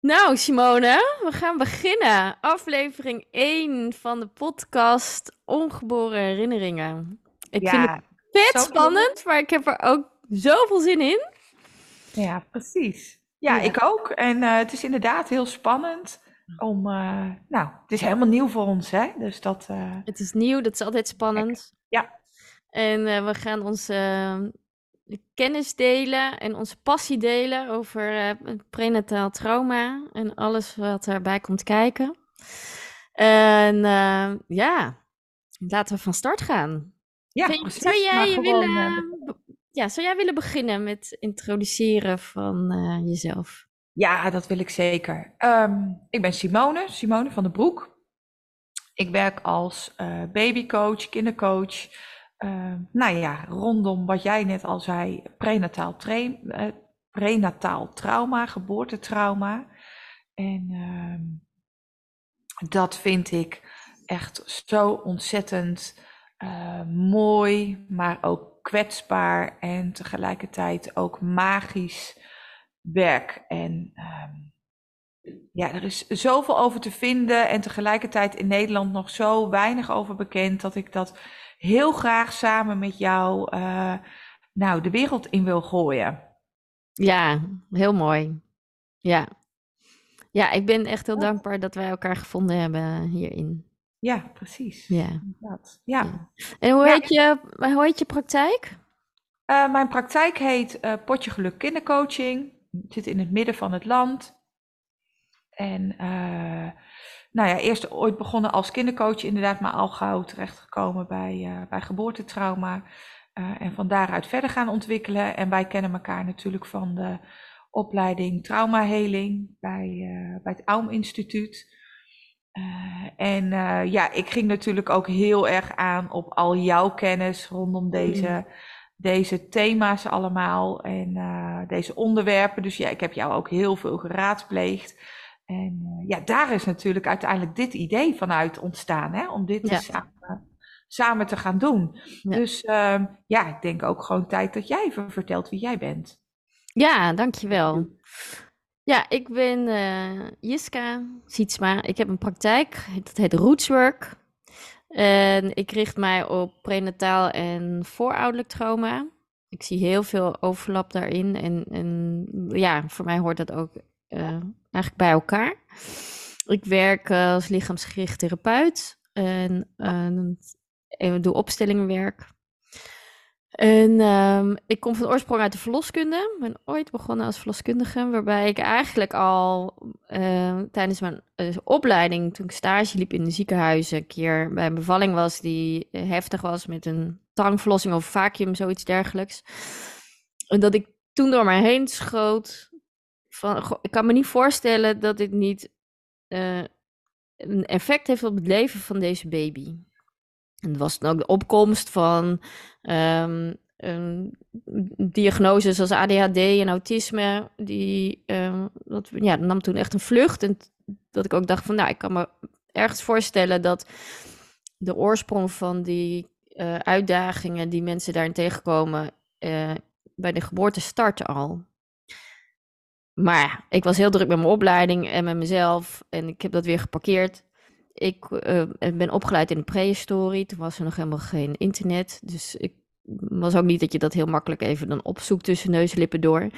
Nou, Simone, we gaan beginnen. Aflevering 1 van de podcast Ongeboren Herinneringen. Ik vind het vet spannend, maar ik heb er ook zoveel zin in. Ja, precies. Ja, ik ook. En uh, het is inderdaad heel spannend om... Uh, nou, het is helemaal nieuw voor ons, hè? Dus dat... Uh... Het is nieuw, dat is altijd spannend. Ja. En we gaan ons kennis delen en onze passie delen over uh, prenataal trauma en alles wat erbij komt kijken. En uh, ja, laten we van start gaan. Ja, precies. Zou jij, willen, uh... ja, zou jij willen beginnen met introduceren van jezelf? Ja, dat wil ik zeker. Um, ik ben Simone, Simone van den Broek. Ik werk als babycoach, kindercoach. Uh, nou ja, rondom wat jij net al zei, prenataal, tra uh, prenataal trauma, geboortetrauma. En uh, dat vind ik echt zo ontzettend uh, mooi, maar ook kwetsbaar en tegelijkertijd ook magisch werk. En ehm, ja, er is zoveel over te vinden en tegelijkertijd in Nederland nog zo weinig over bekend dat ik dat heel graag samen met jou uh, nou, de wereld in wil gooien. Ja, heel mooi. Ja. Ja, ik ben echt heel dankbaar dat wij elkaar gevonden hebben hierin. Ja, precies. Ja. Dat. ja. En hoe, heet je, hoe heet je praktijk? Uh, mijn praktijk heet uh, Potje Geluk Kindercoaching. Het zit in het midden van het land. En uh, nou ja, eerst ooit begonnen als kindercoach, inderdaad, maar al gauw terechtgekomen bij, uh, bij geboortetrauma. Uh, en van daaruit verder gaan ontwikkelen. En wij kennen elkaar natuurlijk van de opleiding traumaheling bij, bij het Aum Instituut. en ja, ik ging natuurlijk ook heel erg aan op al jouw kennis rondom deze, mm. deze thema's allemaal en deze onderwerpen. Dus ja, ik heb jou ook heel veel geraadpleegd. En uh, ja, daar is natuurlijk uiteindelijk dit idee vanuit ontstaan, hè, om dit ja. samen, samen, te gaan doen. Ja. Dus uh, ja, ik denk ook gewoon tijd dat jij even vertelt wie jij bent. Ja, dankjewel. Ja, ik ben uh, Jiska Sietsma. Ik heb een praktijk, dat heet Rootswork. En ik richt mij op prenataal en voorouderlijk trauma. Ik zie heel veel overlap daarin. En, en ja, voor mij hoort dat ook uh, eigenlijk bij elkaar. Ik werk uh, als lichaamsgericht therapeut en uh, doe opstellingenwerk. En um, ik kom van oorsprong uit de verloskunde. Ik ben ooit begonnen als verloskundige, waarbij ik eigenlijk al uh, tijdens mijn uh, opleiding, toen ik stage liep in de ziekenhuizen, een keer bij een bevalling was die heftig was met een tangverlossing of vacuüm, zoiets dergelijks. En dat ik toen door mij heen schoot van, ik kan me niet voorstellen dat dit niet uh, een effect heeft op het leven van deze baby. En dat was dan ook de opkomst van um, um, diagnoses als ADHD en autisme. Die, um, dat, ja, dat nam toen echt een vlucht. En dat ik ook dacht van, nou, ik kan me ergens voorstellen dat de oorsprong van die uh, uitdagingen die mensen daarin tegenkomen, uh, bij de geboorte starten al. Maar ik was heel druk met mijn opleiding en met mezelf. En ik heb dat weer geparkeerd. Ik uh, ben opgeleid in de prehistorie. Toen was er nog helemaal geen internet. Dus ik was ook niet dat je dat heel makkelijk even dan opzoekt tussen neus en lippen door.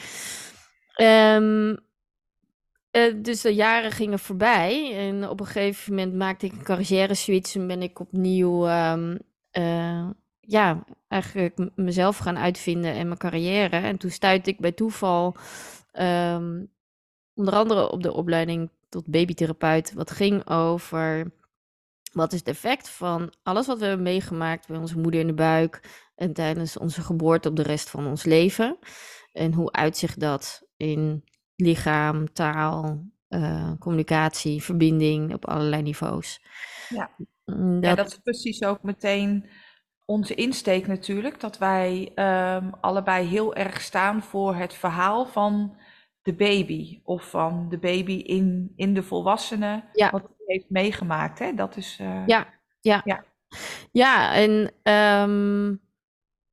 Um, uh, dus de jaren gingen voorbij. En op een gegeven moment maakte ik een carrière switch. En ben ik opnieuw um, uh, ja, eigenlijk mezelf gaan uitvinden en mijn carrière. En toen stuitte ik bij toeval Um, onder andere op de opleiding tot babytherapeut, wat ging over wat is het effect van alles wat we hebben meegemaakt bij onze moeder in de buik en tijdens onze geboorte op de rest van ons leven. En hoe uitzicht dat in lichaam, taal, uh, communicatie, verbinding op allerlei niveaus. Ja. Mm, dat... ja, dat is precies ook meteen onze insteek natuurlijk. Dat wij um, allebei heel erg staan voor het verhaal van de baby of van de baby in, in de volwassene. Ja. Wat hij heeft meegemaakt. Hè? Dat is. Uh, ja, ja. Ja, ja en um,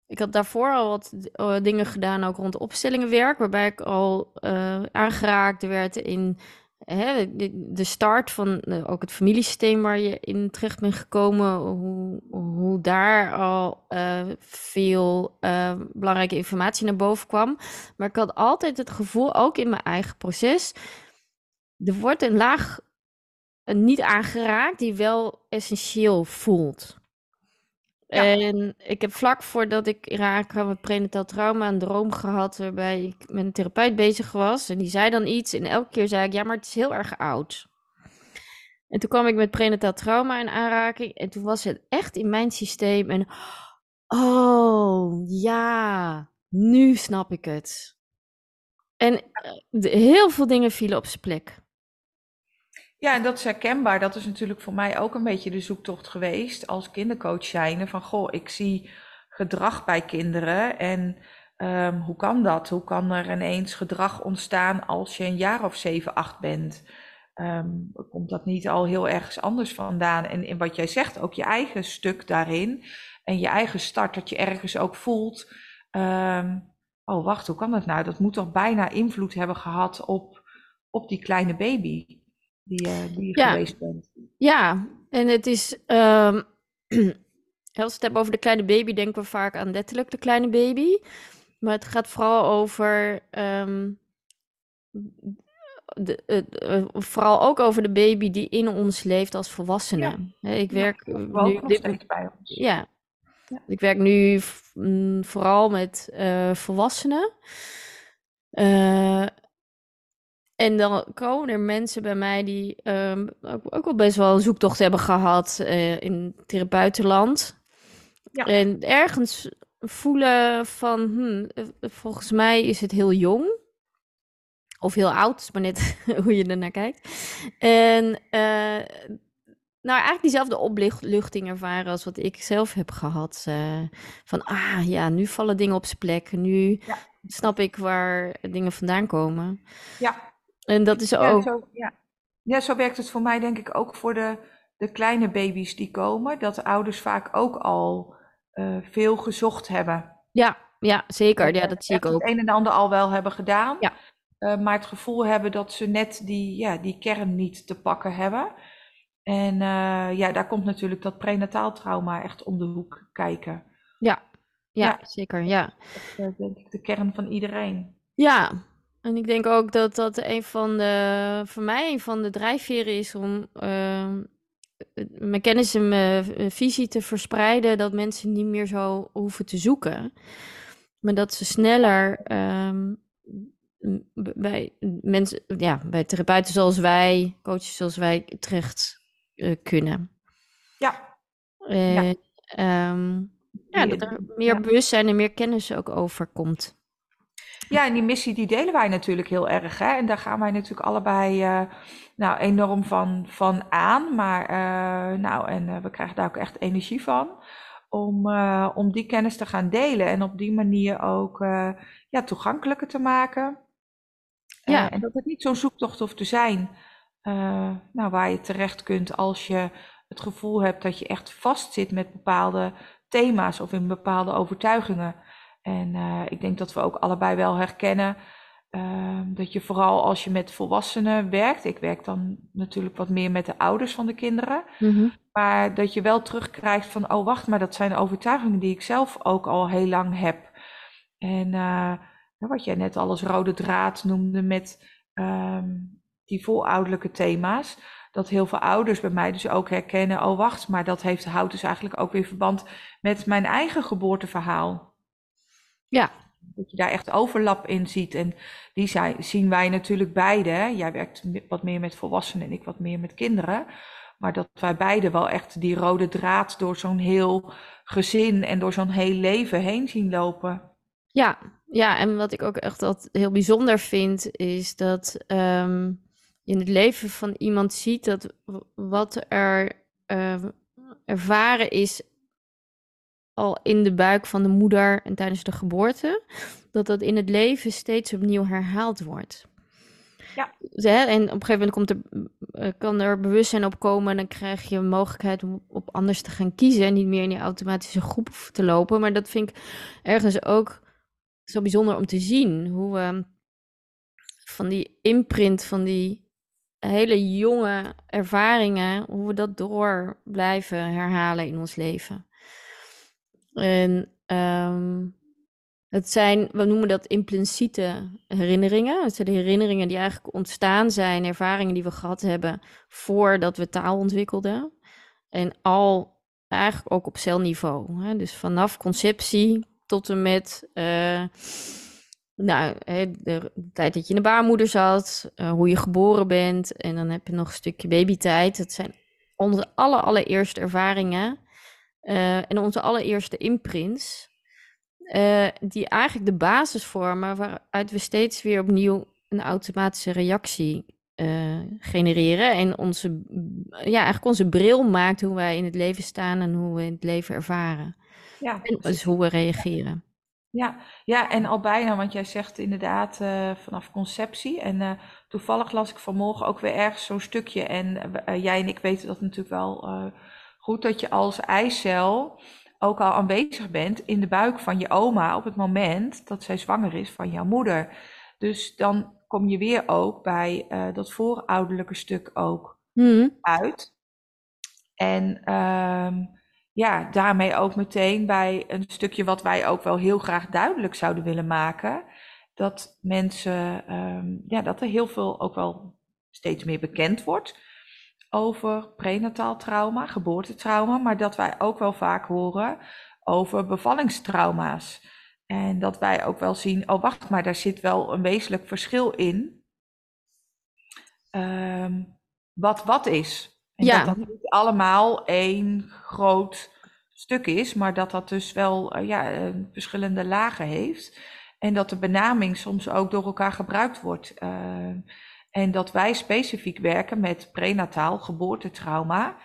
ik had daarvoor al wat uh, dingen gedaan, ook rond opstellingenwerk, waarbij ik al uh, aangeraakt werd in de start van eh, ook het familiesysteem waar je in terecht bent gekomen, hoe, hoe daar al eh, veel eh, belangrijke informatie naar boven kwam. Maar ik had altijd het gevoel, ook in mijn eigen proces, er wordt een laag niet aangeraakt die wel essentieel voelt. En ik heb vlak voordat ik raak met prenatal trauma een droom gehad waarbij ik met een therapeut bezig was. En die zei dan iets en elke keer zei ik, ja, maar het is heel erg oud. En toen kwam ik met prenatal trauma in aanraking en toen was het echt in mijn systeem en oh ja, nu snap ik het. En eh, heel veel dingen vielen op zijn plek. Ja, en dat is herkenbaar. Dat is natuurlijk voor mij ook een beetje de zoektocht geweest als kindercoach zijnde. Van goh, ik zie gedrag bij kinderen en um, hoe kan dat? Hoe kan er ineens gedrag ontstaan als je een jaar of zeven, acht bent? Um, komt dat niet al heel ergens anders vandaan? En in wat jij zegt, ook je eigen stuk daarin en je eigen start, dat je ergens ook voelt. Um, oh, wacht, hoe kan dat nou? Dat moet toch bijna invloed hebben gehad op, op die kleine baby die, uh, die je ja. geweest bent. Ja, en het is. Um, als we het hebben over de kleine baby, denken we vaak aan letterlijk de kleine baby. Maar het gaat vooral over. Um, de, uh, vooral ook over de baby die in ons leeft als volwassene. Ja. Ik werk ja, nu dit, bij ons. Ja. ja. Ik werk nu mm, vooral met uh, volwassenen. Uh, en dan komen er mensen bij mij die um, ook, ook wel best wel een zoektocht hebben gehad uh, in therapeutenland. Ja. En ergens voelen van, hmm, eh, volgens mij is het heel jong. Of heel oud, maar net hoe je er naar kijkt. En uh, nou, eigenlijk diezelfde opluchting ervaren als wat ik zelf heb gehad. Uh, van, ah ja, nu vallen dingen op zijn plek. Nu ja. snap ik waar dingen vandaan komen. Ja, en dat is ook. Ja zo, ja. ja, zo werkt het voor mij denk ik ook voor de, de kleine baby's die komen. Dat de ouders vaak ook al uh, veel gezocht hebben. Ja, ja zeker. Ja, dat zie ik ook. Het een en ander al wel hebben gedaan. Ja. Uh, maar het gevoel hebben dat ze net die, ja, die kern niet te pakken hebben. En uh, ja, daar komt natuurlijk dat prenataal trauma echt om de hoek kijken. Ja, ja, ja. zeker. Ja. Dat is denk ik de kern van iedereen. Ja, en ik denk ook dat dat een van de, voor mij een van de drijfveren is om uh, mijn kennis en mijn visie te verspreiden, dat mensen niet meer zo hoeven te zoeken, maar dat ze sneller um, bij mensen, ja, bij therapeuten zoals wij, coaches zoals wij terecht uh, kunnen. Ja. Uh, ja. Um, ja, dat er meer bewustzijn en meer kennis ook over komt. Ja, en die missie die delen wij natuurlijk heel erg. Hè? En daar gaan wij natuurlijk allebei uh, nou, enorm van, van aan. Maar uh, nou, en uh, we krijgen daar ook echt energie van. Om, om die kennis te gaan delen. En op die manier ook ja, toegankelijker te maken. Ja. en dat het niet zo'n zoektocht hoeft te zijn. nou, waar je terecht kunt als je het gevoel hebt dat je echt vastzit met bepaalde thema's of in bepaalde overtuigingen. En uh, ik denk dat we ook allebei wel herkennen uh, dat je vooral als je met volwassenen werkt, ik werk dan natuurlijk wat meer met de ouders van de kinderen, mm-hmm. maar dat je wel terugkrijgt van, oh wacht, maar dat zijn overtuigingen die ik zelf ook al heel lang heb. En uh, wat jij net al als rode draad noemde met um, die volouderlijke thema's, dat heel veel ouders bij mij dus ook herkennen, oh wacht, maar dat heeft, houdt dus eigenlijk ook weer verband met mijn eigen geboorteverhaal. Ja. Dat je daar echt overlap in ziet. En die zijn, zien wij natuurlijk beide. Jij werkt wat meer met volwassenen en ik wat meer met kinderen. Maar dat wij beide wel echt die rode draad door zo'n heel gezin en door zo'n heel leven heen zien lopen. Ja, ja, en wat ik ook echt heel bijzonder vind, is dat um, je in het leven van iemand ziet dat wat er uh, ervaren is al in de buik van de moeder en tijdens de geboorte, dat dat in het leven steeds opnieuw herhaald wordt. Ja. En op een gegeven moment komt er, eh, kan er bewustzijn op komen en dan krijg je een mogelijkheid om op anders te gaan kiezen en niet meer in die automatische groep te lopen. Maar dat vind ik ergens ook zo bijzonder om te zien, hoe we van die imprint van die hele jonge ervaringen, hoe we dat door blijven herhalen in ons leven. En ehm, het zijn, we noemen dat impliciete herinneringen. Het zijn de herinneringen die eigenlijk ontstaan zijn, ervaringen die we gehad hebben voordat we taal ontwikkelden. En al eigenlijk ook op celniveau. Hè? Dus vanaf conceptie tot en met uh, nou, de, tijd dat je in de baarmoeder zat, uh, hoe je geboren bent. En dan heb je nog een stukje babytijd. Dat zijn onze alle, allereerste ervaringen uh, en onze allereerste imprints. die eigenlijk de basis vormen waaruit we steeds weer opnieuw een automatische reactie uh, genereren. En onze, ja, eigenlijk onze bril maakt hoe wij in het leven staan en hoe we in het leven ervaren. Ja, en dus hoe we reageren. Ja, ja, en al bijna, want jij zegt inderdaad uh, vanaf conceptie. En uh, toevallig las ik vanmorgen ook weer ergens zo'n stukje. En jij en ik weten dat natuurlijk wel goed, dat je als eicel ook al aanwezig bent in de buik van je oma op het moment dat zij zwanger is van jouw moeder. Dus dan kom je weer ook bij uh, dat voorouderlijke stuk ook mm. uit. En um, ja, daarmee ook meteen bij een stukje wat wij ook wel heel graag duidelijk zouden willen maken. Dat mensen, um, ja, dat er heel veel ook wel steeds meer bekend wordt over prenataal trauma, geboortetrauma, maar dat wij ook wel vaak horen over bevallingstrauma's. En dat wij ook wel zien, oh wacht maar, daar zit wel een wezenlijk verschil in. Um, wat wat is. En ja. dat dat niet allemaal één groot stuk is, maar dat dat dus wel uh, ja, verschillende lagen heeft. En dat de benaming soms ook door elkaar gebruikt wordt. Uh, en dat wij specifiek werken met prenataal geboortetrauma.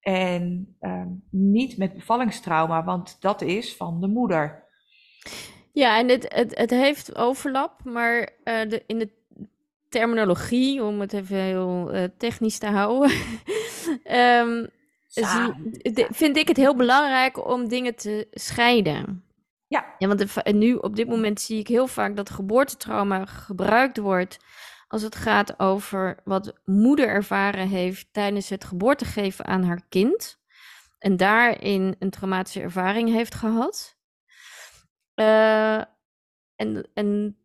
En uh, niet met bevallingstrauma, want dat is van de moeder. Ja, en het, het, het heeft overlap, maar uh, de, in de terminologie, om het even heel uh, technisch te houden, um, vind ik het heel belangrijk om dingen te scheiden. Ja. ja want de, nu op dit moment zie ik heel vaak dat geboortetrauma gebruikt wordt als het gaat over wat moeder ervaren heeft tijdens het geboortegeven aan haar kind. En daarin een traumatische ervaring heeft gehad. Uh, en, en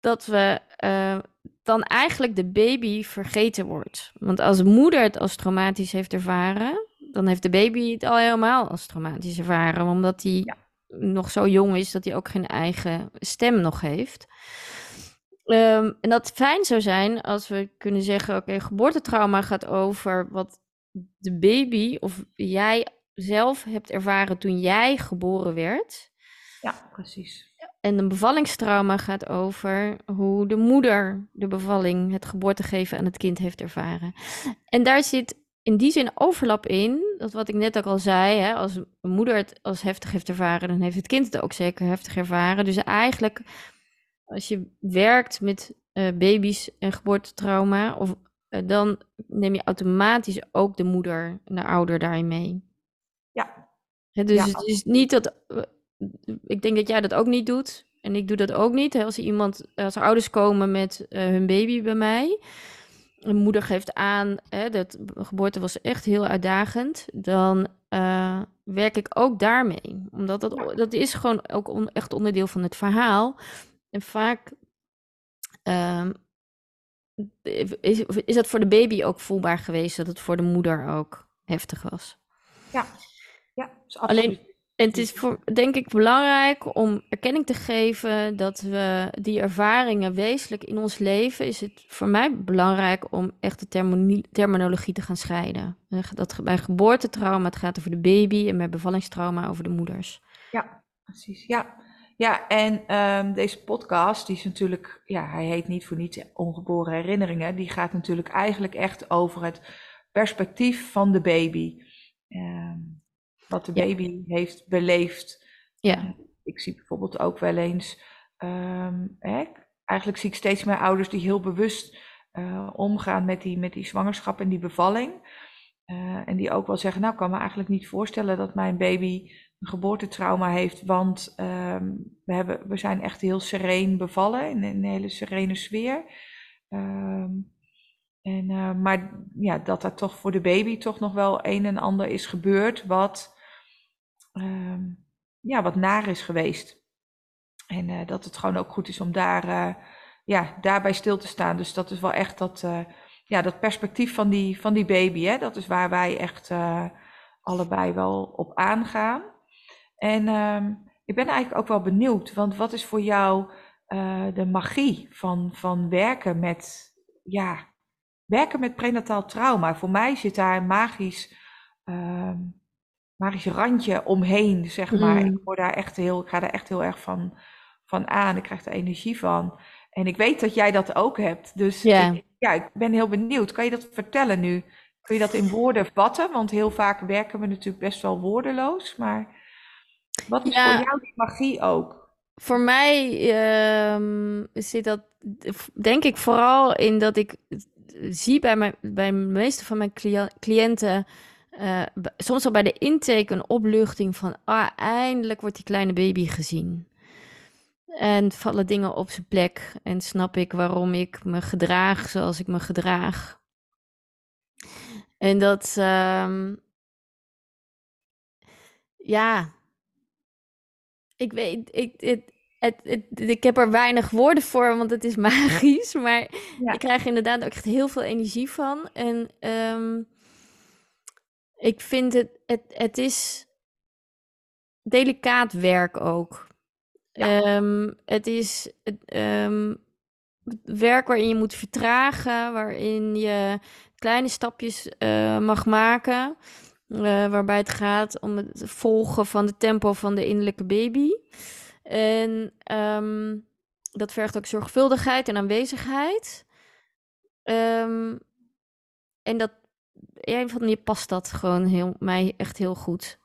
dat we uh, dan eigenlijk de baby vergeten wordt. Want als moeder het als traumatisch heeft ervaren, dan heeft de baby het al helemaal als traumatisch ervaren. Omdat hij ja. nog zo jong is dat hij ook geen eigen stem nog heeft. Um, en dat fijn zou zijn als we kunnen zeggen: oké, okay, geboortetrauma gaat over wat de baby of jij zelf hebt ervaren toen jij geboren werd. Ja, precies. En een bevallingstrauma gaat over hoe de moeder de bevalling, het geboortegeven aan het kind heeft ervaren. En daar zit in die zin overlap in, dat wat ik net ook al zei, hè, als een moeder het als heftig heeft ervaren, dan heeft het kind het ook zeker heftig ervaren. Dus eigenlijk, als je werkt met uh, baby's en geboortetrauma, of, uh, dan neem je automatisch ook de moeder en de ouder daarin mee. Ja. Dus ja. het is niet dat ik denk dat jij dat ook niet doet. En ik doe dat ook niet. Als iemand, als er ouders komen met hun baby bij mij. Een moeder geeft aan, hè, dat geboorte was echt heel uitdagend. Dan uh, werk ik ook daarmee. Omdat dat, dat is gewoon ook on, echt onderdeel van het verhaal. En vaak uh, is, is dat voor de baby ook voelbaar geweest dat het voor de moeder ook heftig was. Ja, ja Alleen en het is voor, denk ik belangrijk om erkenning te geven dat we die ervaringen wezenlijk in ons leven, is het voor mij belangrijk om echt de terminologie te gaan scheiden. Dat bij geboortetrauma het gaat over de baby en bij bevallingstrauma over de moeders. Ja, precies. Ja, ja en um, deze podcast, die is natuurlijk, ja, hij heet niet voor niets ongeboren herinneringen. Die gaat natuurlijk eigenlijk echt over het perspectief van de baby. Um, wat de baby heeft beleefd. Ja. Ik zie bijvoorbeeld ook wel eens, um, hè, eigenlijk zie ik steeds meer ouders die heel bewust uh, omgaan met die, met die zwangerschap en die bevalling. Uh, en die ook wel zeggen, nou ik kan me eigenlijk niet voorstellen dat mijn baby een geboortetrauma heeft, want um, we, hebben, we zijn echt heel sereen bevallen, in een hele serene sfeer. Um, En, uh, maar ja, dat er toch voor de baby toch nog wel een en ander is gebeurd wat, uh, ja, wat naar is geweest. En uh, dat het gewoon ook goed is om daar, uh, ja, daarbij stil te staan. Dus dat is wel echt dat, ja, dat perspectief van die, van die baby. Hè? Dat is waar wij echt allebei wel op aangaan. En ehm, ik ben eigenlijk ook wel benieuwd, want wat is voor jou de magie van, van werken met, ja, werken met prenataal trauma. Voor mij zit daar een magisch, uh, magisch randje omheen, zeg maar. Mm. Ik, word daar echt heel, ik ga daar echt heel erg van, van aan. Ik krijg er energie van. En ik weet dat jij dat ook hebt. Dus yeah. ik, ja, ik ben heel benieuwd. Kan je dat vertellen nu? Kun je dat in woorden vatten? Want heel vaak werken we natuurlijk best wel woordeloos. Maar wat is ja. voor jou die magie ook? Voor mij uh, zit dat, denk ik, vooral in dat ik zie bij, mijn, bij de meeste van mijn cliënten, uh, soms al bij de intake, een opluchting van, ah, eindelijk wordt die kleine baby gezien. En vallen dingen op zijn plek en snap ik waarom ik me gedraag zoals ik me gedraag. En dat, um, ja, ik weet, ik, het, het, het, ik heb er weinig woorden voor, want het is magisch. Maar ik krijg inderdaad ook echt heel veel energie van. En um, ik vind het, het, het is delicaat werk ook. Ja. Um, het is um, werk waarin je moet vertragen, waarin je kleine stapjes uh, mag maken. Uh, waarbij het gaat om het volgen van de tempo van de innerlijke baby. En um, dat vergt ook zorgvuldigheid en aanwezigheid. Um, en dat, een van die past dat gewoon heel, mij echt heel goed.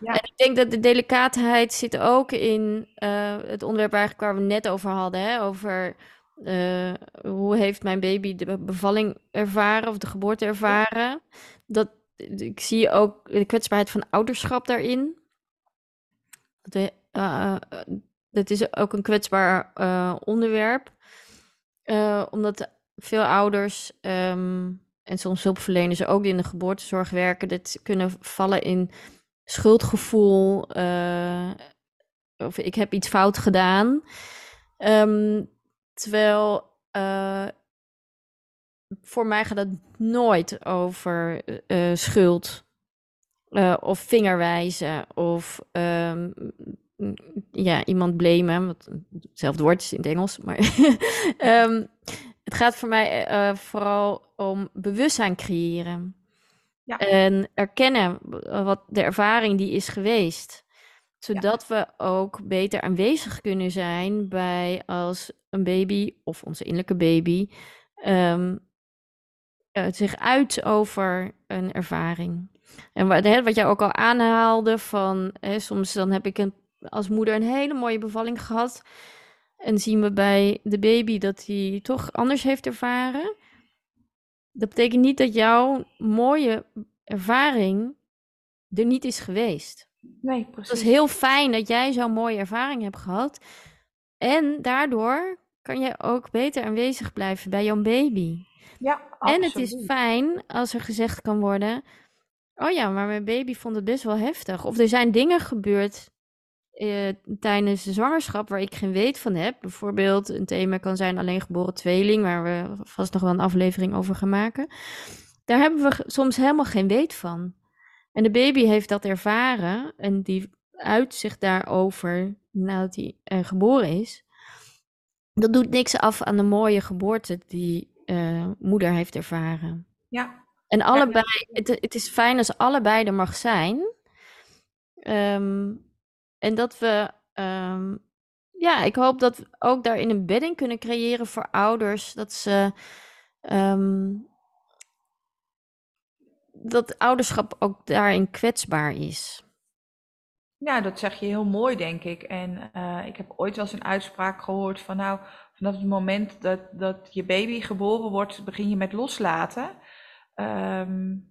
Ja. En ik denk dat de delicaatheid zit ook in uh, het onderwerp eigenlijk waar we net over hadden. Hè? Over uh, hoe heeft mijn baby de bevalling ervaren of de geboorte ervaren. Ja. Dat, ik zie ook de kwetsbaarheid van ouderschap daarin. Dat we uh, dit is ook een kwetsbaar uh, onderwerp. Omdat veel ouders um, en soms hulpverleners ook die in de geboortezorg werken, dit kunnen vallen in schuldgevoel. Of ik heb iets fout gedaan. Um, terwijl voor mij gaat het nooit over schuld. of vingerwijzen of um, ja, iemand blamen. Wat, hetzelfde woord is in het Engels. Maar um, het gaat voor mij uh, vooral om bewustzijn creëren. Ja. En erkennen wat de ervaring die is geweest. Zodat ja. we ook beter aanwezig kunnen zijn bij als een baby of onze innerlijke baby um, uh, zich uit over een ervaring. En wat, hè, wat jij ook al aanhaalde van, hè, soms dan heb ik een als moeder een hele mooie bevalling gehad. En zien we bij de baby dat hij toch anders heeft ervaren. Dat betekent niet dat jouw mooie ervaring er niet is geweest. Nee, precies. Het is heel fijn dat jij zo'n mooie ervaring hebt gehad. En daardoor kan je ook beter aanwezig blijven bij jouw baby. Ja, absoluut. En het is fijn als er gezegd kan worden: Oh ja, maar mijn baby vond het best wel heftig. Of er zijn dingen gebeurd uh, tijdens de zwangerschap waar ik geen weet van heb. Bijvoorbeeld een thema kan zijn alleen geboren tweeling, waar we vast nog wel een aflevering over gaan maken. Daar hebben we soms helemaal geen weet van. En de baby heeft dat ervaren en die uit zich daarover nadat hij uh, geboren is. Dat doet niks af aan de mooie geboorte die uh, moeder heeft ervaren. Ja. En allebei, het, het, is fijn als allebei er mag zijn. Um, en dat we, um, ja, ik hoop dat we ook daarin een bedding kunnen creëren voor ouders. Dat ze, um, dat ouderschap ook daarin kwetsbaar is. Ja, dat zeg je heel mooi, denk ik. En uh, ik heb ooit wel eens een uitspraak gehoord van nou, vanaf het moment dat, dat je baby geboren wordt, begin je met loslaten. Um,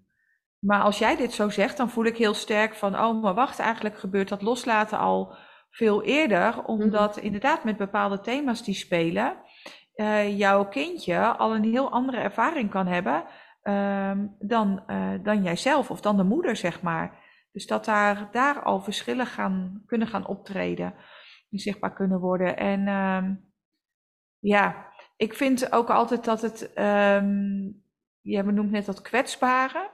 maar als jij dit zo zegt, dan voel ik heel sterk van, oh, maar wacht, eigenlijk gebeurt dat loslaten al veel eerder, omdat mm inderdaad met bepaalde thema's die spelen, uh, jouw kindje al een heel andere ervaring kan hebben ehm, dan, uh, dan jijzelf of dan de moeder, zeg maar. Dus dat daar, daar al verschillen gaan, kunnen gaan optreden, die zichtbaar kunnen worden. En ehm, ja, ik vind ook altijd dat het, um, je benoemt net dat kwetsbare.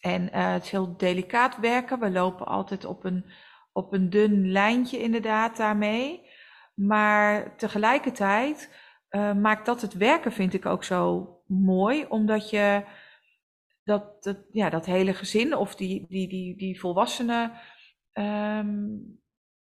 En uh, het heel delicaat werken. We lopen altijd op een, op een dun lijntje inderdaad daarmee. Maar tegelijkertijd uh, maakt dat het werken, vind ik ook zo mooi. Omdat je dat, dat, ja, dat hele gezin of die, die, die, die volwassenen um,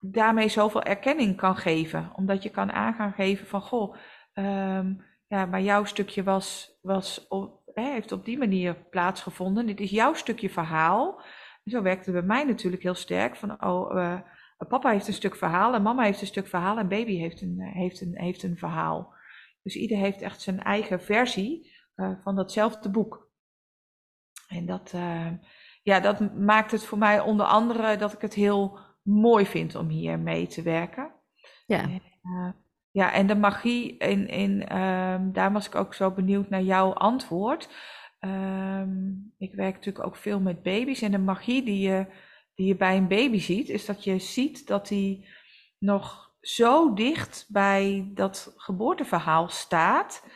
daarmee zoveel erkenning kan geven. Omdat je kan aangaan geven van, goh, um, ja, maar jouw stukje was, was hè, heeft op die manier plaatsgevonden. Dit is jouw stukje verhaal. Zo werkte het bij mij natuurlijk heel sterk van, oh, uh, papa heeft een stuk verhaal en mama heeft een stuk verhaal en baby heeft een, heeft een, heeft een verhaal. Dus ieder heeft echt zijn eigen versie uh, van datzelfde boek. En dat, ja, dat maakt het voor mij onder andere dat ik het heel mooi vind om hier mee te werken. Ja. En, uh, ja, en de magie, in, in, um, daar was ik ook zo benieuwd naar jouw antwoord. Um, ik werk natuurlijk ook veel met baby's en de magie die je, die je bij een baby ziet, is dat je ziet dat hij nog zo dicht bij dat geboorteverhaal staat,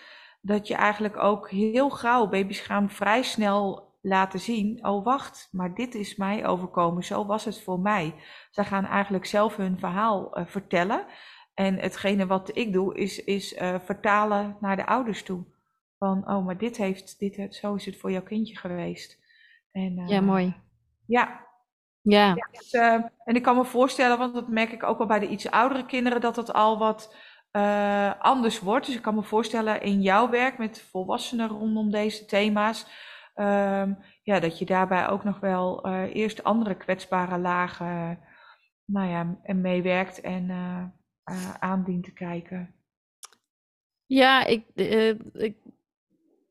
dat je eigenlijk ook heel gauw, baby's gaan vrij snel laten zien, oh wacht, maar dit is mij overkomen, zo was het voor mij. Zij gaan eigenlijk zelf hun verhaal uh, vertellen. En hetgene wat ik doe, is, is uh, vertalen naar de ouders toe. Van, oh, maar dit heeft, dit, zo is het voor jouw kindje geweest. En, uh, ja, mooi. Ja. Ja. ja dus, en ik kan me voorstellen, want dat merk ik ook wel bij de iets oudere kinderen, dat het al wat anders wordt. Dus ik kan me voorstellen in jouw werk met volwassenen rondom deze thema's, Um, ja, dat je daarbij ook nog wel uh, eerst andere kwetsbare lagen nou ja, meewerkt en uh, uh, aandient te kijken. Ja, ik, ik,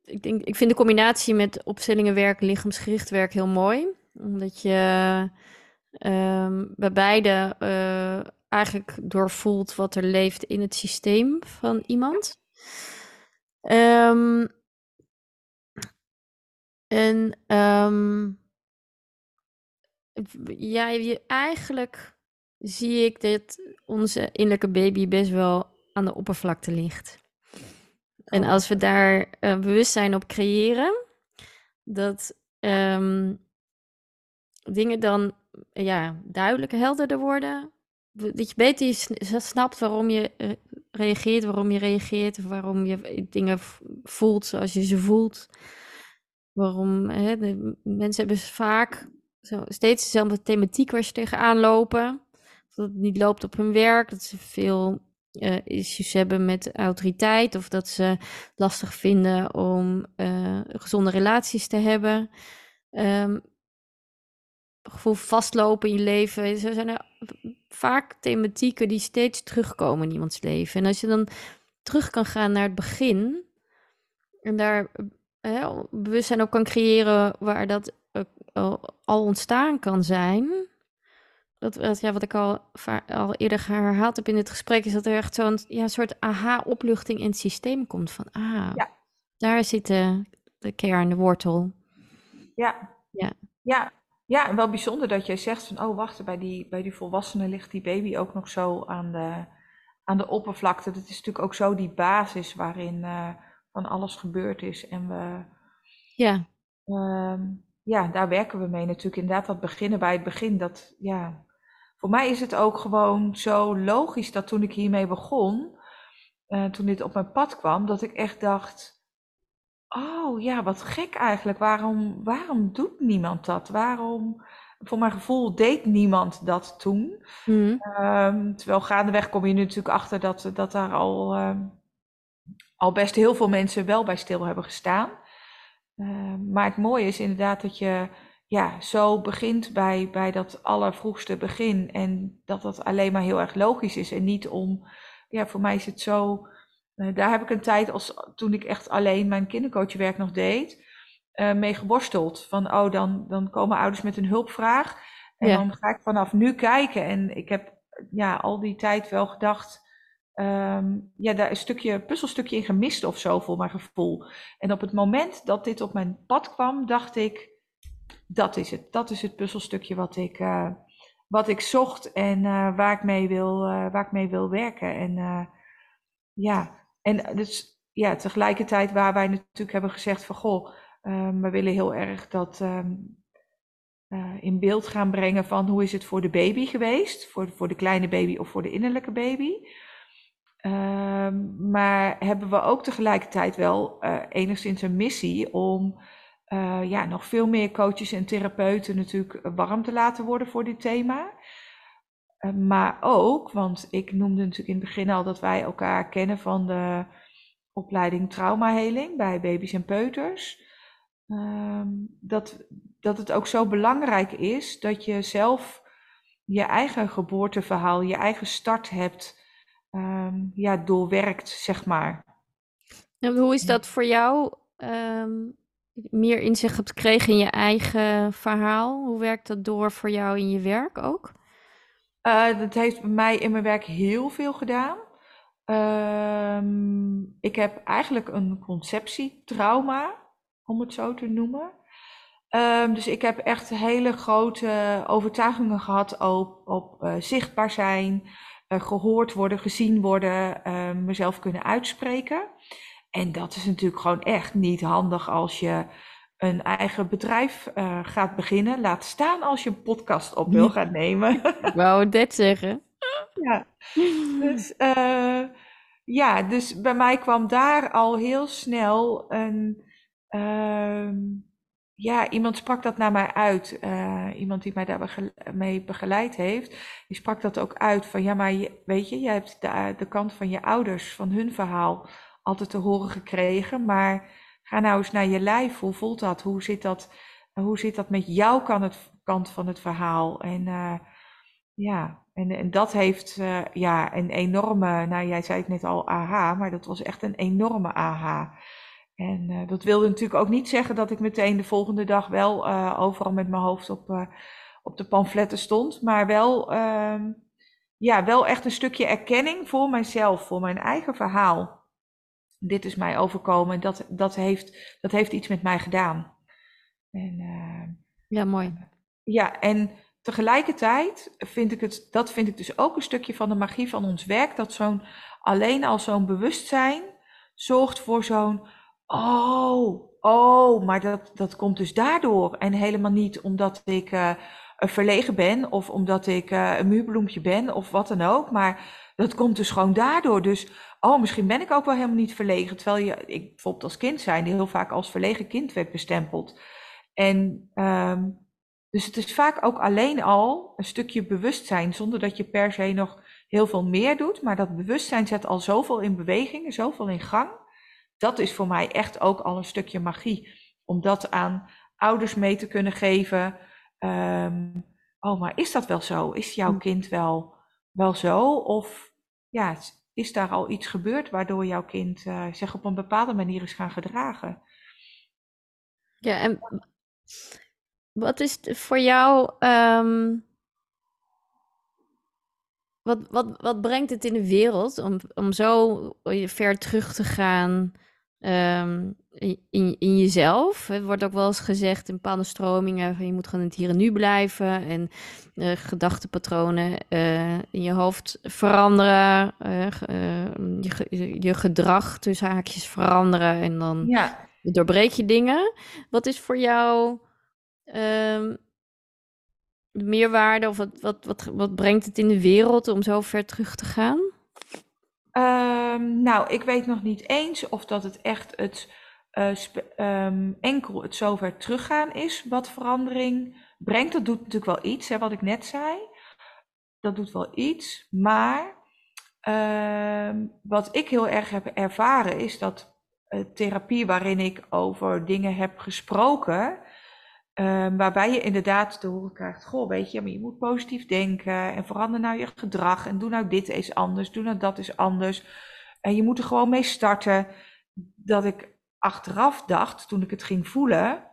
ik, denk, ik vind de combinatie met opstellingen werk, lichaamsgericht werk heel mooi. Omdat je um, bij beide eigenlijk doorvoelt wat er leeft in het systeem van iemand. Um, en um, ja, je, eigenlijk zie ik dat onze innerlijke baby best wel aan de oppervlakte ligt. En als we daar uh, bewustzijn op creëren, dat um, dingen dan ja, duidelijker, helderder worden. Dat je beter snapt waarom je uh, reageert, waarom je reageert, waarom je dingen voelt zoals je ze voelt. Waarom mensen hebben vaak zo, steeds dezelfde thematiek waar ze tegenaan lopen. Dat het niet loopt op hun werk, dat ze veel uh, issues hebben met autoriteit of dat ze lastig vinden om uh, gezonde relaties te hebben. Um, gevoel vastlopen in je leven. Er zijn vaak thematieken die steeds terugkomen in iemands leven. En als je dan terug kan gaan naar het begin en daar hè, bewustzijn ook kan creëren waar dat uh, al ontstaan kan zijn. Dat, dat, ja, wat ik al, al eerder herhaald heb in dit gesprek, is dat er echt zo'n ja, soort aha-opluchting in het systeem komt. Van ah, ja. daar zit de, de kern, de wortel. Ja. Ja. ja. Ja, en wel bijzonder dat jij zegt van, oh wacht, bij die, bij die volwassenen ligt die baby ook nog zo aan de, aan de oppervlakte. Dat is natuurlijk ook zo die basis waarin, uh, van alles gebeurd is. En we, ja. Um, ja, daar werken we mee natuurlijk. Inderdaad, dat beginnen bij het begin. Dat, ja, voor mij is het ook gewoon zo logisch dat toen ik hiermee begon, uh, toen dit op mijn pad kwam, dat ik echt dacht: Oh ja, wat gek eigenlijk. Waarom, waarom doet niemand dat? Waarom? Voor mijn gevoel deed niemand dat toen. Mm. Um, terwijl gaandeweg kom je nu natuurlijk achter dat, dat daar al. Um, al best heel veel mensen wel bij stil hebben gestaan. Uh, maar het mooie is inderdaad dat je ja, zo begint bij, bij dat allervroegste begin. En dat dat alleen maar heel erg logisch is. En niet om, ja, voor mij is het zo. Uh, daar heb ik een tijd, als, toen ik echt alleen mijn kindercoachwerk nog deed, uh, mee geworsteld. Van, oh, dan, dan komen ouders met een hulpvraag. En ja. dan ga ik vanaf nu kijken. En ik heb ja, al die tijd wel gedacht ehm, ja, daar een stukje, puzzelstukje in gemist of zo, voor mijn gevoel. En op het moment dat dit op mijn pad kwam, dacht ik, dat is het. Dat is het puzzelstukje wat ik, uh, wat ik zocht en uh, waar, ik mee wil, uh, waar ik mee wil werken. En ja, en dus ja, tegelijkertijd waar wij natuurlijk hebben gezegd van, goh, we willen heel erg dat um, in beeld gaan brengen van hoe is het voor de baby geweest, voor, voor de kleine baby of voor de innerlijke baby. Um, maar hebben we ook tegelijkertijd wel uh, enigszins een missie om uh, ja, nog veel meer coaches en therapeuten natuurlijk warm te laten worden voor dit thema. Uh, maar ook, want ik noemde natuurlijk in het begin al dat wij elkaar kennen van de opleiding traumaheling bij baby's en peuters. Uh, dat, dat het ook zo belangrijk is dat je zelf je eigen geboorteverhaal, je eigen start hebt um, ja, doorwerkt, zeg maar. En hoe is dat voor jou? Um, meer inzicht hebt gekregen in je eigen verhaal. Hoe werkt dat door voor jou in je werk ook? Uh, dat heeft bij mij in mijn werk heel veel gedaan. Uh, ik heb eigenlijk een conceptietrauma, om het zo te noemen. Uh, dus ik heb echt hele grote overtuigingen gehad op, op uh, zichtbaar zijn, gehoord worden, gezien worden, ehm, mezelf kunnen uitspreken. En dat is natuurlijk gewoon echt niet handig als je een eigen bedrijf uh, gaat beginnen. Laat staan als je een podcast op wil gaan nemen. Ik wou dit zeggen. ja, dus, uh, ja, dus bij mij kwam daar al heel snel een. Uh, ja, iemand sprak dat naar mij uit. Uh, iemand die mij daarmee begeleid heeft. Die sprak dat ook uit. Van ja, maar je, weet je, jij hebt de, kant van je ouders, van hun verhaal altijd te horen gekregen. Maar ga nou eens naar je lijf. Hoe voelt dat? Hoe zit dat, hoe zit dat met jouw kant, van het verhaal? En uh, ja, en, en dat heeft uh, ja, een enorme, nou jij zei het net al aha, maar dat was echt een enorme aha. En uh, dat wilde natuurlijk ook niet zeggen dat ik meteen de volgende dag wel overal met mijn hoofd op, op de pamfletten stond, maar wel, ehm, ja, wel echt een stukje erkenning voor mijzelf, voor mijn eigen verhaal dit is mij overkomen. Dat, dat, heeft, dat heeft iets met mij gedaan. En, ja, mooi. Ja, en tegelijkertijd vind ik het, dat vind ik dus ook een stukje van de magie van ons werk. Dat zo'n, alleen al zo'n bewustzijn zorgt voor zo'n, oh, oh, maar dat, dat komt dus daardoor. En helemaal niet omdat ik uh, verlegen ben of omdat ik uh, een muurbloempje ben of wat dan ook. Maar dat komt dus gewoon daardoor. Dus oh, misschien ben ik ook wel helemaal niet verlegen. Terwijl je, ik bijvoorbeeld als kind zijn, heel vaak als verlegen kind werd bestempeld. En um, dus het is vaak ook alleen al een stukje bewustzijn, zonder dat je per se nog heel veel meer doet. Maar dat bewustzijn zet al zoveel in beweging, zoveel in gang. Dat is voor mij echt ook al een stukje magie. Om dat aan ouders mee te kunnen geven. Um, oh, maar is dat wel zo? Is jouw hm. kind wel, wel zo? Of ja, is daar al iets gebeurd waardoor jouw kind uh, zich op een bepaalde manier is gaan gedragen? Ja, en wat is voor jou. Um, wat, wat, wat brengt het in de wereld om, om zo ver terug te gaan um, in, in jezelf. Het wordt ook wel eens gezegd in bepaalde stromingen: van je moet gewoon in het hier en nu blijven. En uh, gedachtepatronen uh, in je hoofd veranderen. Uh, je, je gedrag tussen haakjes veranderen. En dan ja. doorbreek je dingen. Wat is voor jou um, de meerwaarde? Of wat, wat, wat, wat brengt het in de wereld om zo ver terug te gaan? Um, nou, ik weet nog niet eens of dat het echt het uh, um, enkel het zover teruggaan is wat verandering brengt. Dat doet natuurlijk wel iets, hè, wat ik net zei. Dat doet wel iets, maar uh, wat ik heel erg heb ervaren is dat uh, therapie waarin ik over dingen heb gesproken, waarbij je inderdaad te horen krijgt, goh, weet je, maar je moet positief denken en verander nou je gedrag en doe nou dit eens anders, doe nou dat eens anders. En je moet er gewoon mee starten. Dat ik achteraf dacht, toen ik het ging voelen,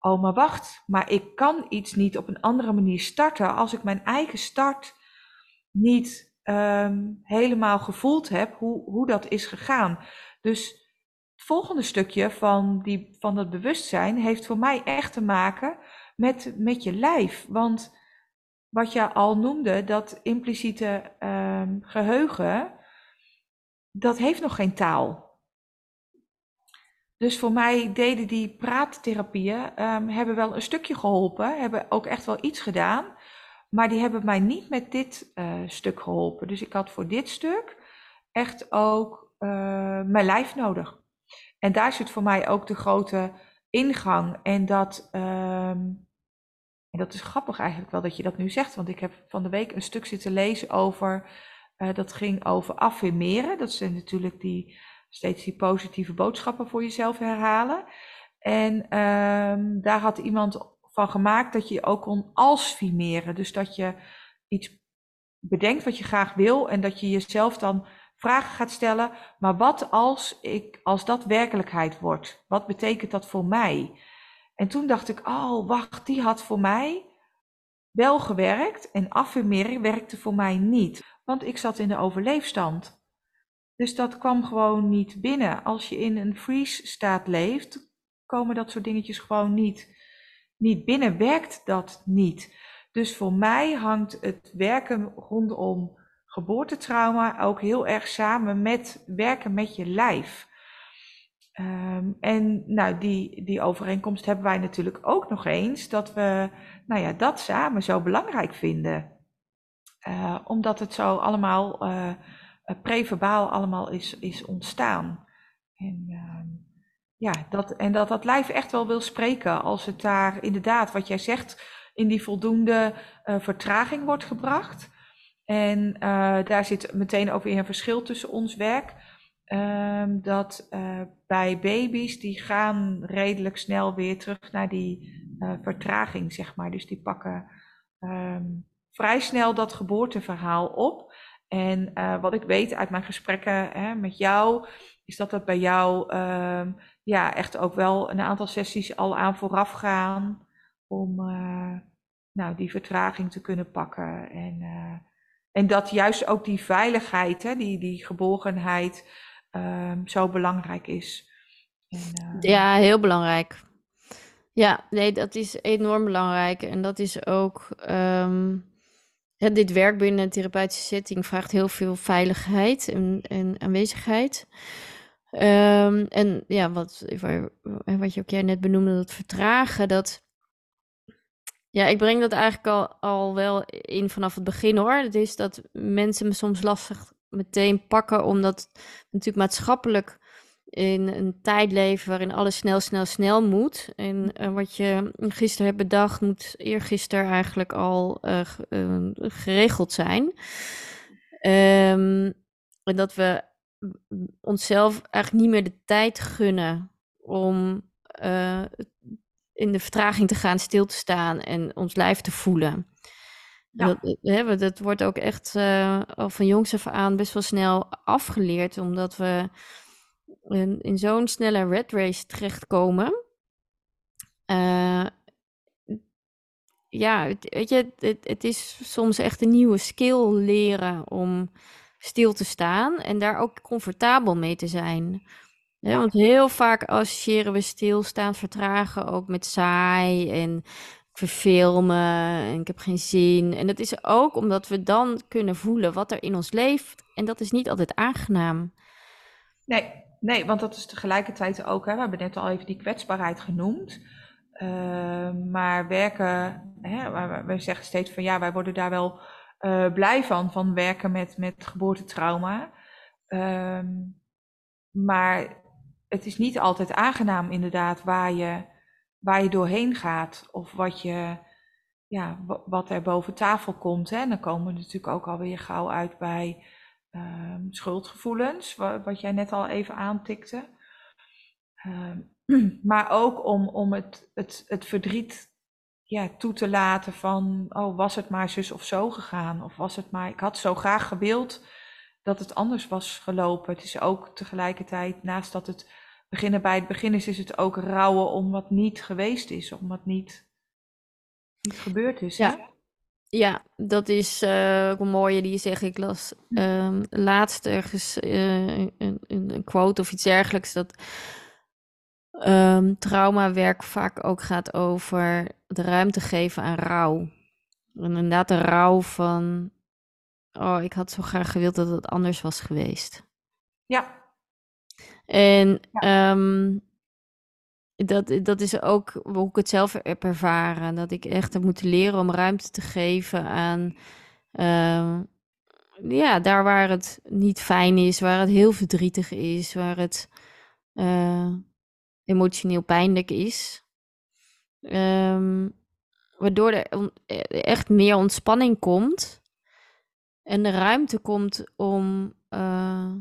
oh maar wacht, maar ik kan iets niet op een andere manier starten als ik mijn eigen start niet ehm, helemaal gevoeld heb hoe, hoe dat is gegaan. Dus het volgende stukje van, die, van dat bewustzijn heeft voor mij echt te maken met, met je lijf. Want wat je al noemde, dat impliciete ehm, geheugen, dat heeft nog geen taal. Dus voor mij deden die praattherapieën, um, hebben wel een stukje geholpen, hebben ook echt wel iets gedaan. Maar die hebben mij niet met dit uh, stuk geholpen. Dus ik had voor dit stuk echt ook uh, mijn lijf nodig. En daar zit voor mij ook de grote ingang. En dat, um, en dat is grappig eigenlijk wel dat je dat nu zegt. Want ik heb van de week een stuk zitten lezen over, uh, dat ging over affirmeren. Dat zijn natuurlijk die, steeds die positieve boodschappen voor jezelf herhalen. En um, daar had iemand van gemaakt dat je ook kon alsfimeren. Dus dat je iets bedenkt wat je graag wil en dat je jezelf dan vragen gaat stellen. Maar wat als, ik, als dat werkelijkheid wordt? Wat betekent dat voor mij? En toen dacht ik, oh wacht, die had voor mij wel gewerkt en affirmeren werkte voor mij niet. Want ik zat in de overleefstand. Dus dat kwam gewoon niet binnen. Als je in een freeze staat leeft, komen dat soort dingetjes gewoon niet niet binnen werkt dat niet. Dus voor mij hangt het werken rondom geboortetrauma ook heel erg samen met werken met je lijf. Um, en nou, die, die overeenkomst hebben wij natuurlijk ook nog eens, dat we nou ja, dat samen zo belangrijk vinden. Uh, omdat het zo allemaal uh, preverbaal allemaal is, is ontstaan. En, uh, ja, dat, en dat dat lijf echt wel wil spreken als het daar inderdaad, wat jij zegt, in die voldoende vertraging wordt gebracht. En daar zit meteen ook weer een verschil tussen ons werk. Um, dat bij baby's, die gaan redelijk snel weer terug naar die vertraging, zeg maar. Dus die pakken um, vrij snel dat geboorteverhaal op. En wat ik weet uit mijn gesprekken hè, met jou, is dat dat bij jou um, ja, echt ook wel een aantal sessies al aan vooraf gaan om uh, nou, die vertraging te kunnen pakken. En, uh, en dat juist ook die veiligheid, hè, die, die geborgenheid, um, zo belangrijk is. En. Ja, heel belangrijk. Ja, nee, dat is enorm belangrijk. En dat is ook. Ja, dit werk binnen een therapeutische setting vraagt heel veel veiligheid en, en aanwezigheid. Um, en ja, wat, wat je ook jij net benoemde, dat vertragen, dat. Ja, ik breng dat eigenlijk al, al wel in vanaf het begin hoor. Het is dat mensen me soms lastig meteen pakken, omdat natuurlijk maatschappelijk in een tijd leven waarin alles snel, snel, snel moet. En uh, wat je gisteren hebt bedacht, moet eergisteren eigenlijk al uh, uh, geregeld zijn. Um, en dat we onszelf eigenlijk niet meer de tijd gunnen om uh, in de vertraging te gaan, stil te staan en ons lijf te voelen. Ja. Dat, hè, dat wordt ook echt al van jongs af aan best wel snel afgeleerd, omdat we in, in zo'n snelle red race terechtkomen. Uh, ja, weet je, het, het, is soms echt een nieuwe skill leren om stil te staan en daar ook comfortabel mee te zijn. Ja, want heel vaak associëren we stilstaan, vertragen ook met saai en verfilmen en ik heb geen zin. En dat is ook omdat we dan kunnen voelen wat er in ons leeft en dat is niet altijd aangenaam. Nee, nee want dat is tegelijkertijd ook, hè, we hebben net al even die kwetsbaarheid genoemd. Uh, maar werken, hè, we zeggen steeds van ja, wij worden daar wel uh, blij van, van werken met, met geboortetrauma. Um, maar het is niet altijd aangenaam inderdaad waar je, waar je doorheen gaat of wat, je, ja, wat er boven tafel komt. Hè. En dan komen we natuurlijk ook alweer gauw uit bij um, schuldgevoelens, wat, wat, jij net al even aantikte. Um, maar ook om, om het, het, het verdriet ja, toe te laten van, oh, was het maar zus of zo gegaan? Of was het maar, ik had zo graag gewild dat het anders was gelopen. Het is ook tegelijkertijd, naast dat het beginnen bij het begin is, is het ook rouwen om wat niet geweest is, om wat niet, niet gebeurd is. Ja. Ja, dat is uh, ook een mooie die je zegt. Ik las um, laatst ergens uh, een, een, een, quote of iets dergelijks. Dat um, traumawerk vaak ook gaat over de ruimte geven aan rouw. En inderdaad de rouw van... Oh, ik had zo graag gewild dat het anders was geweest. Ja. En ja. Um, dat, dat is ook hoe ik het zelf heb ervaren. Dat ik echt heb moeten leren om ruimte te geven aan. Uh, ja, daar waar het niet fijn is, waar het heel verdrietig is, waar het uh, emotioneel pijnlijk is. Um, waardoor er echt meer ontspanning komt. En de ruimte komt om. Uh,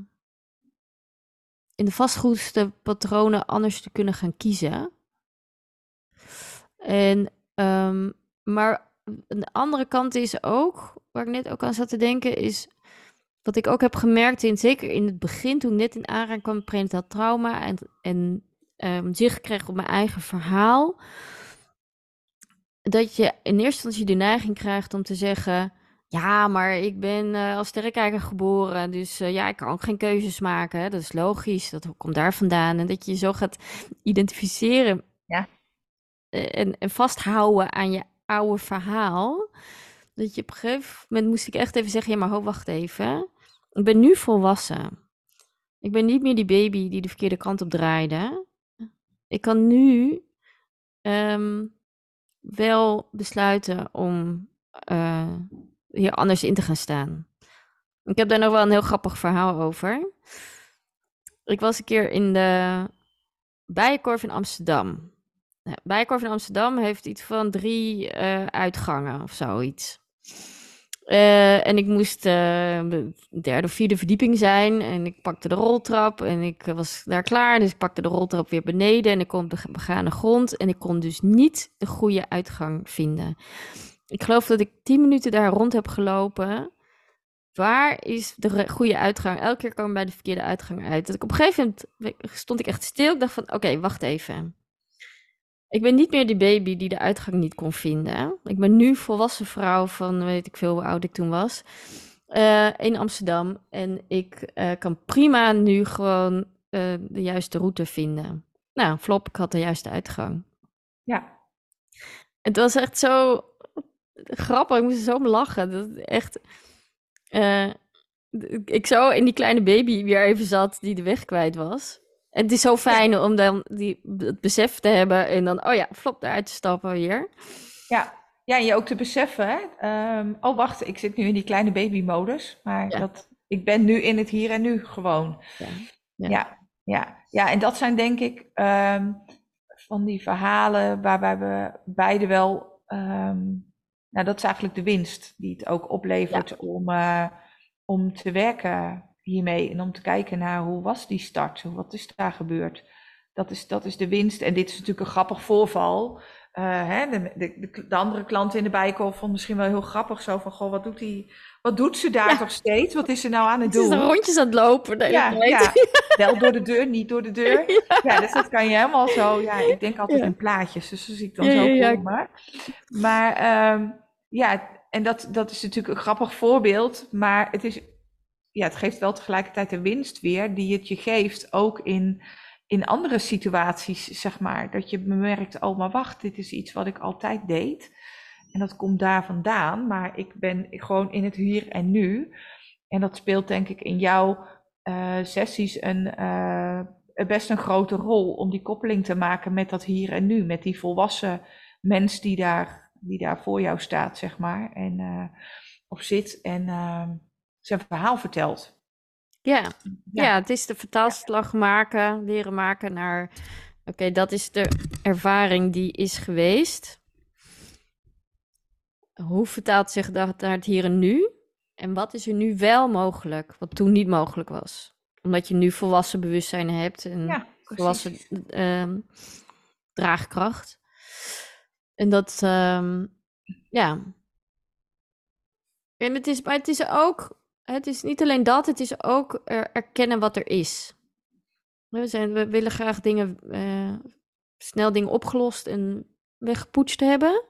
in de vastgeroeste patronen anders te kunnen gaan kiezen. En, um, maar een andere kant is ook, waar ik net ook aan zat te denken, is wat ik ook heb gemerkt, in, zeker in het begin, toen ik net in aanraking kwam met prenataal trauma en, en um, zicht kreeg op mijn eigen verhaal, dat je in eerste instantie de neiging krijgt om te zeggen, ja, maar ik ben uh, als sterrenkijker geboren, dus uh, ja, ik kan ook geen keuzes maken. Hè? Dat is logisch, dat komt daar vandaan. En dat je je zo gaat identificeren ja. Eh, en, en vasthouden aan je oude verhaal. Dat je op een gegeven moment moest ik echt even zeggen, ja, maar ho, wacht even. Ik ben nu volwassen. Ik ben niet meer die baby die de verkeerde kant op draaide. Ik kan nu um, wel besluiten om hier anders in te gaan staan. Ik heb daar nog wel een heel grappig verhaal over. Ik was een keer in de Bijenkorf in Amsterdam. Bijenkorf in Amsterdam heeft iets van drie uh, uitgangen of zoiets. Uh, en ik moest uh, de derde of vierde verdieping zijn. En ik pakte de roltrap en ik was daar klaar. Dus ik pakte de roltrap weer beneden en ik kon op de begane grond. En ik kon dus niet de goede uitgang vinden. Ik geloof dat ik tien minuten daar rond heb gelopen. Waar is de goede uitgang? Elke keer ik bij de verkeerde uitgang uit. Dat ik op een gegeven moment stond ik echt stil. Ik dacht van, oké, wacht even. Ik ben niet meer die baby die de uitgang niet kon vinden. Ik ben nu volwassen vrouw van, weet ik veel hoe oud ik toen was. Uh, in Amsterdam. En ik uh, kan prima nu gewoon uh, de juiste route vinden. Nou, flop, ik had de juiste uitgang. Ja. Het was echt zo grappig. Ik moest er zo om lachen. Dat echt. Uh, ik zo in die kleine baby weer even zat die de weg kwijt was. En het is zo fijn om dan die, het besef te hebben en dan, oh ja, flop, eruit te stappen weer. Ja, ja en je ook te beseffen, hè? Um, oh wacht, ik zit nu in die kleine baby-modus, maar dat, ik ben nu in het hier en nu gewoon. Ja, ja, ja. ja. ja en dat zijn denk ik um, van die verhalen waarbij we beide wel um, nou, dat is eigenlijk de winst die het ook oplevert om, uh, om te werken hiermee en om te kijken naar hoe was die start, wat is daar gebeurd. Dat is, dat is de winst. En dit is natuurlijk een grappig voorval. Uh, hè, de, de, de, andere klanten in de bijkorf vond misschien wel heel grappig zo van, goh, wat doet, die, wat doet ze daar toch steeds? Wat is ze nou aan het doen? Ze is rondjes aan het lopen. Ja, ja, wel door de deur, niet door de deur. Ja. ja. dus dat kan je helemaal zo, ja, ik denk altijd in plaatjes, dus dat zie ik dan zo komen. Maar um, ja, en dat, dat is natuurlijk een grappig voorbeeld, maar het, is, ja, het geeft wel tegelijkertijd de winst weer die het je geeft, ook in, in andere situaties, zeg maar. Dat je bemerkt, oh maar wacht, dit is iets wat ik altijd deed. En dat komt daar vandaan, maar ik ben gewoon in het hier en nu. En dat speelt denk ik in jouw uh, sessies een, uh, best een grote rol om die koppeling te maken met dat hier en nu, met die volwassen mens die daar die daar voor jou staat, zeg maar. En uh, zit en zijn verhaal vertelt. Ja. ja. Ja. het is de vertaalslag maken, leren maken naar... Oké, dat is de ervaring die is geweest. Hoe vertaalt zich dat naar het hier en nu? En wat is er nu wel mogelijk, wat toen niet mogelijk was? Omdat je nu volwassen bewustzijn hebt en ja, volwassen uh, draagkracht. En dat, um, ja. En het is, maar het is ook, het is niet alleen dat, het is ook erkennen wat er is. We, zijn, we willen graag dingen, uh, snel dingen opgelost en weggepoetst hebben.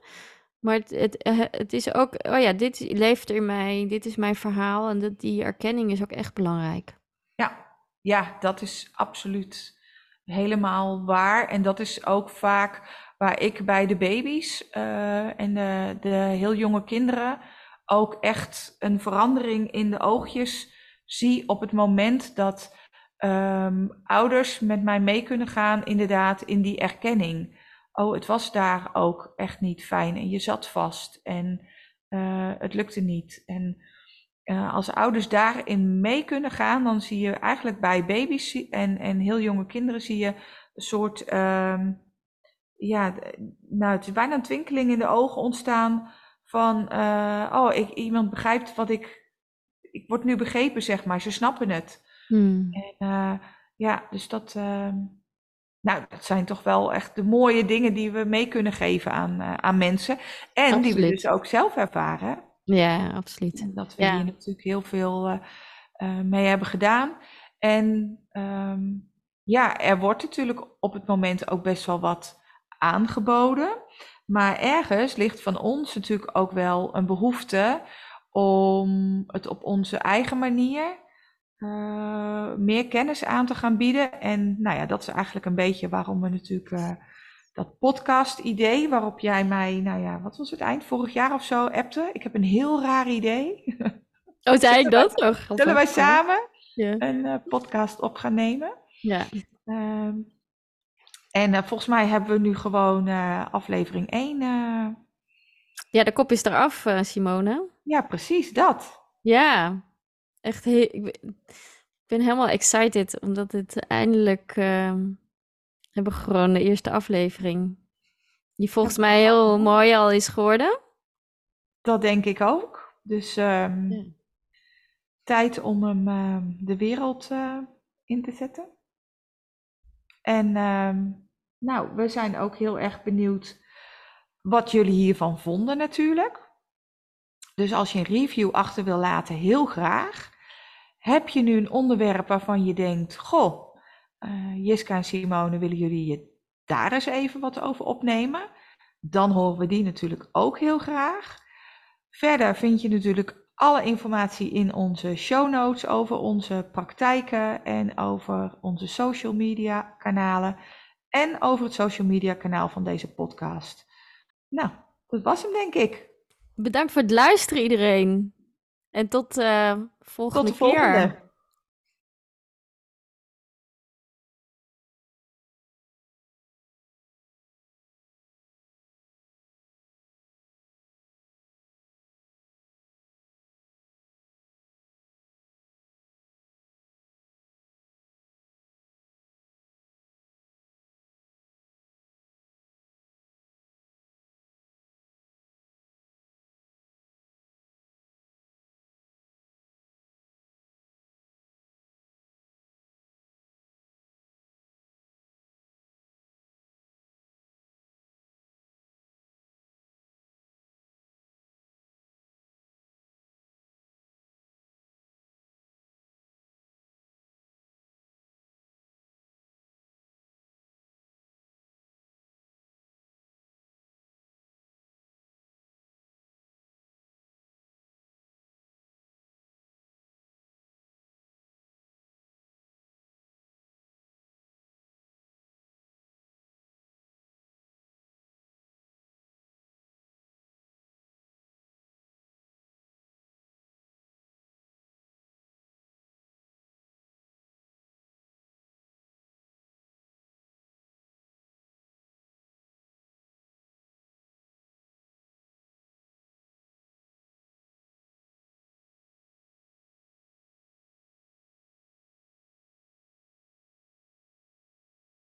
Maar het, het, eh, het is ook, oh ja, dit leeft in mij, dit is mijn verhaal en dat, die erkenning is ook echt belangrijk. Ja, ja, dat is absoluut helemaal waar. En dat is ook vaak waar ik bij de baby's en de, de heel jonge kinderen ook echt een verandering in de oogjes zie op het moment dat um, ouders met mij mee kunnen gaan, inderdaad, in die erkenning. Oh, het was daar ook echt niet fijn en je zat vast en uh, het lukte niet. En uh, als ouders daarin mee kunnen gaan, dan zie je eigenlijk bij baby's en, en heel jonge kinderen zie je een soort, um, ja, nou, het is bijna een twinkeling in de ogen ontstaan van, uh, oh, ik, iemand begrijpt wat ik, ik word nu begrepen, zeg maar, ze snappen het. Hmm. En uh, ja, dus dat, uh, nou, dat zijn toch wel echt de mooie dingen die we mee kunnen geven aan, uh, aan mensen. En absoluut. die we dus ook zelf ervaren. Ja, absoluut. En dat we ja. hier natuurlijk heel veel mee hebben gedaan. En um, ja, er wordt natuurlijk op het moment ook best wel wat aangeboden. Maar ergens ligt van ons natuurlijk ook wel een behoefte om het op onze eigen manier uh, meer kennis aan te gaan bieden. En nou ja, dat is eigenlijk een beetje waarom we natuurlijk uh, dat podcast-idee, waarop jij mij, nou ja, wat was het eind vorig jaar of zo, appte. Ik heb een heel raar idee. Oh, zei ik dat? Oh, zullen wij samen ja. een uh, podcast op gaan nemen? Ja. Uh, en volgens mij hebben we nu gewoon aflevering 1. Ja, de kop is eraf, Simone. Ja, precies dat. Ja, echt heel, ik, ben, helemaal excited omdat het eindelijk uh, hebben we gewoon de eerste aflevering. Die volgens mij heel mooi al is geworden. Dat denk ik ook. Dus um, ja. tijd om hem uh, de wereld in te zetten. En um, nou, we zijn ook heel erg benieuwd wat jullie hiervan vonden natuurlijk. Dus als je een review achter wil laten, heel graag. Heb je nu een onderwerp waarvan je denkt, goh, uh, Jiska en Simone, willen jullie je daar eens even wat over opnemen? Dan horen we die natuurlijk ook heel graag. Verder vind je natuurlijk alle informatie in onze show notes over onze praktijken en over onze social media kanalen en over het social media kanaal van deze podcast. Nou, dat was hem denk ik. Bedankt voor het luisteren iedereen. En tot uh, volgende, tot de volgende keer.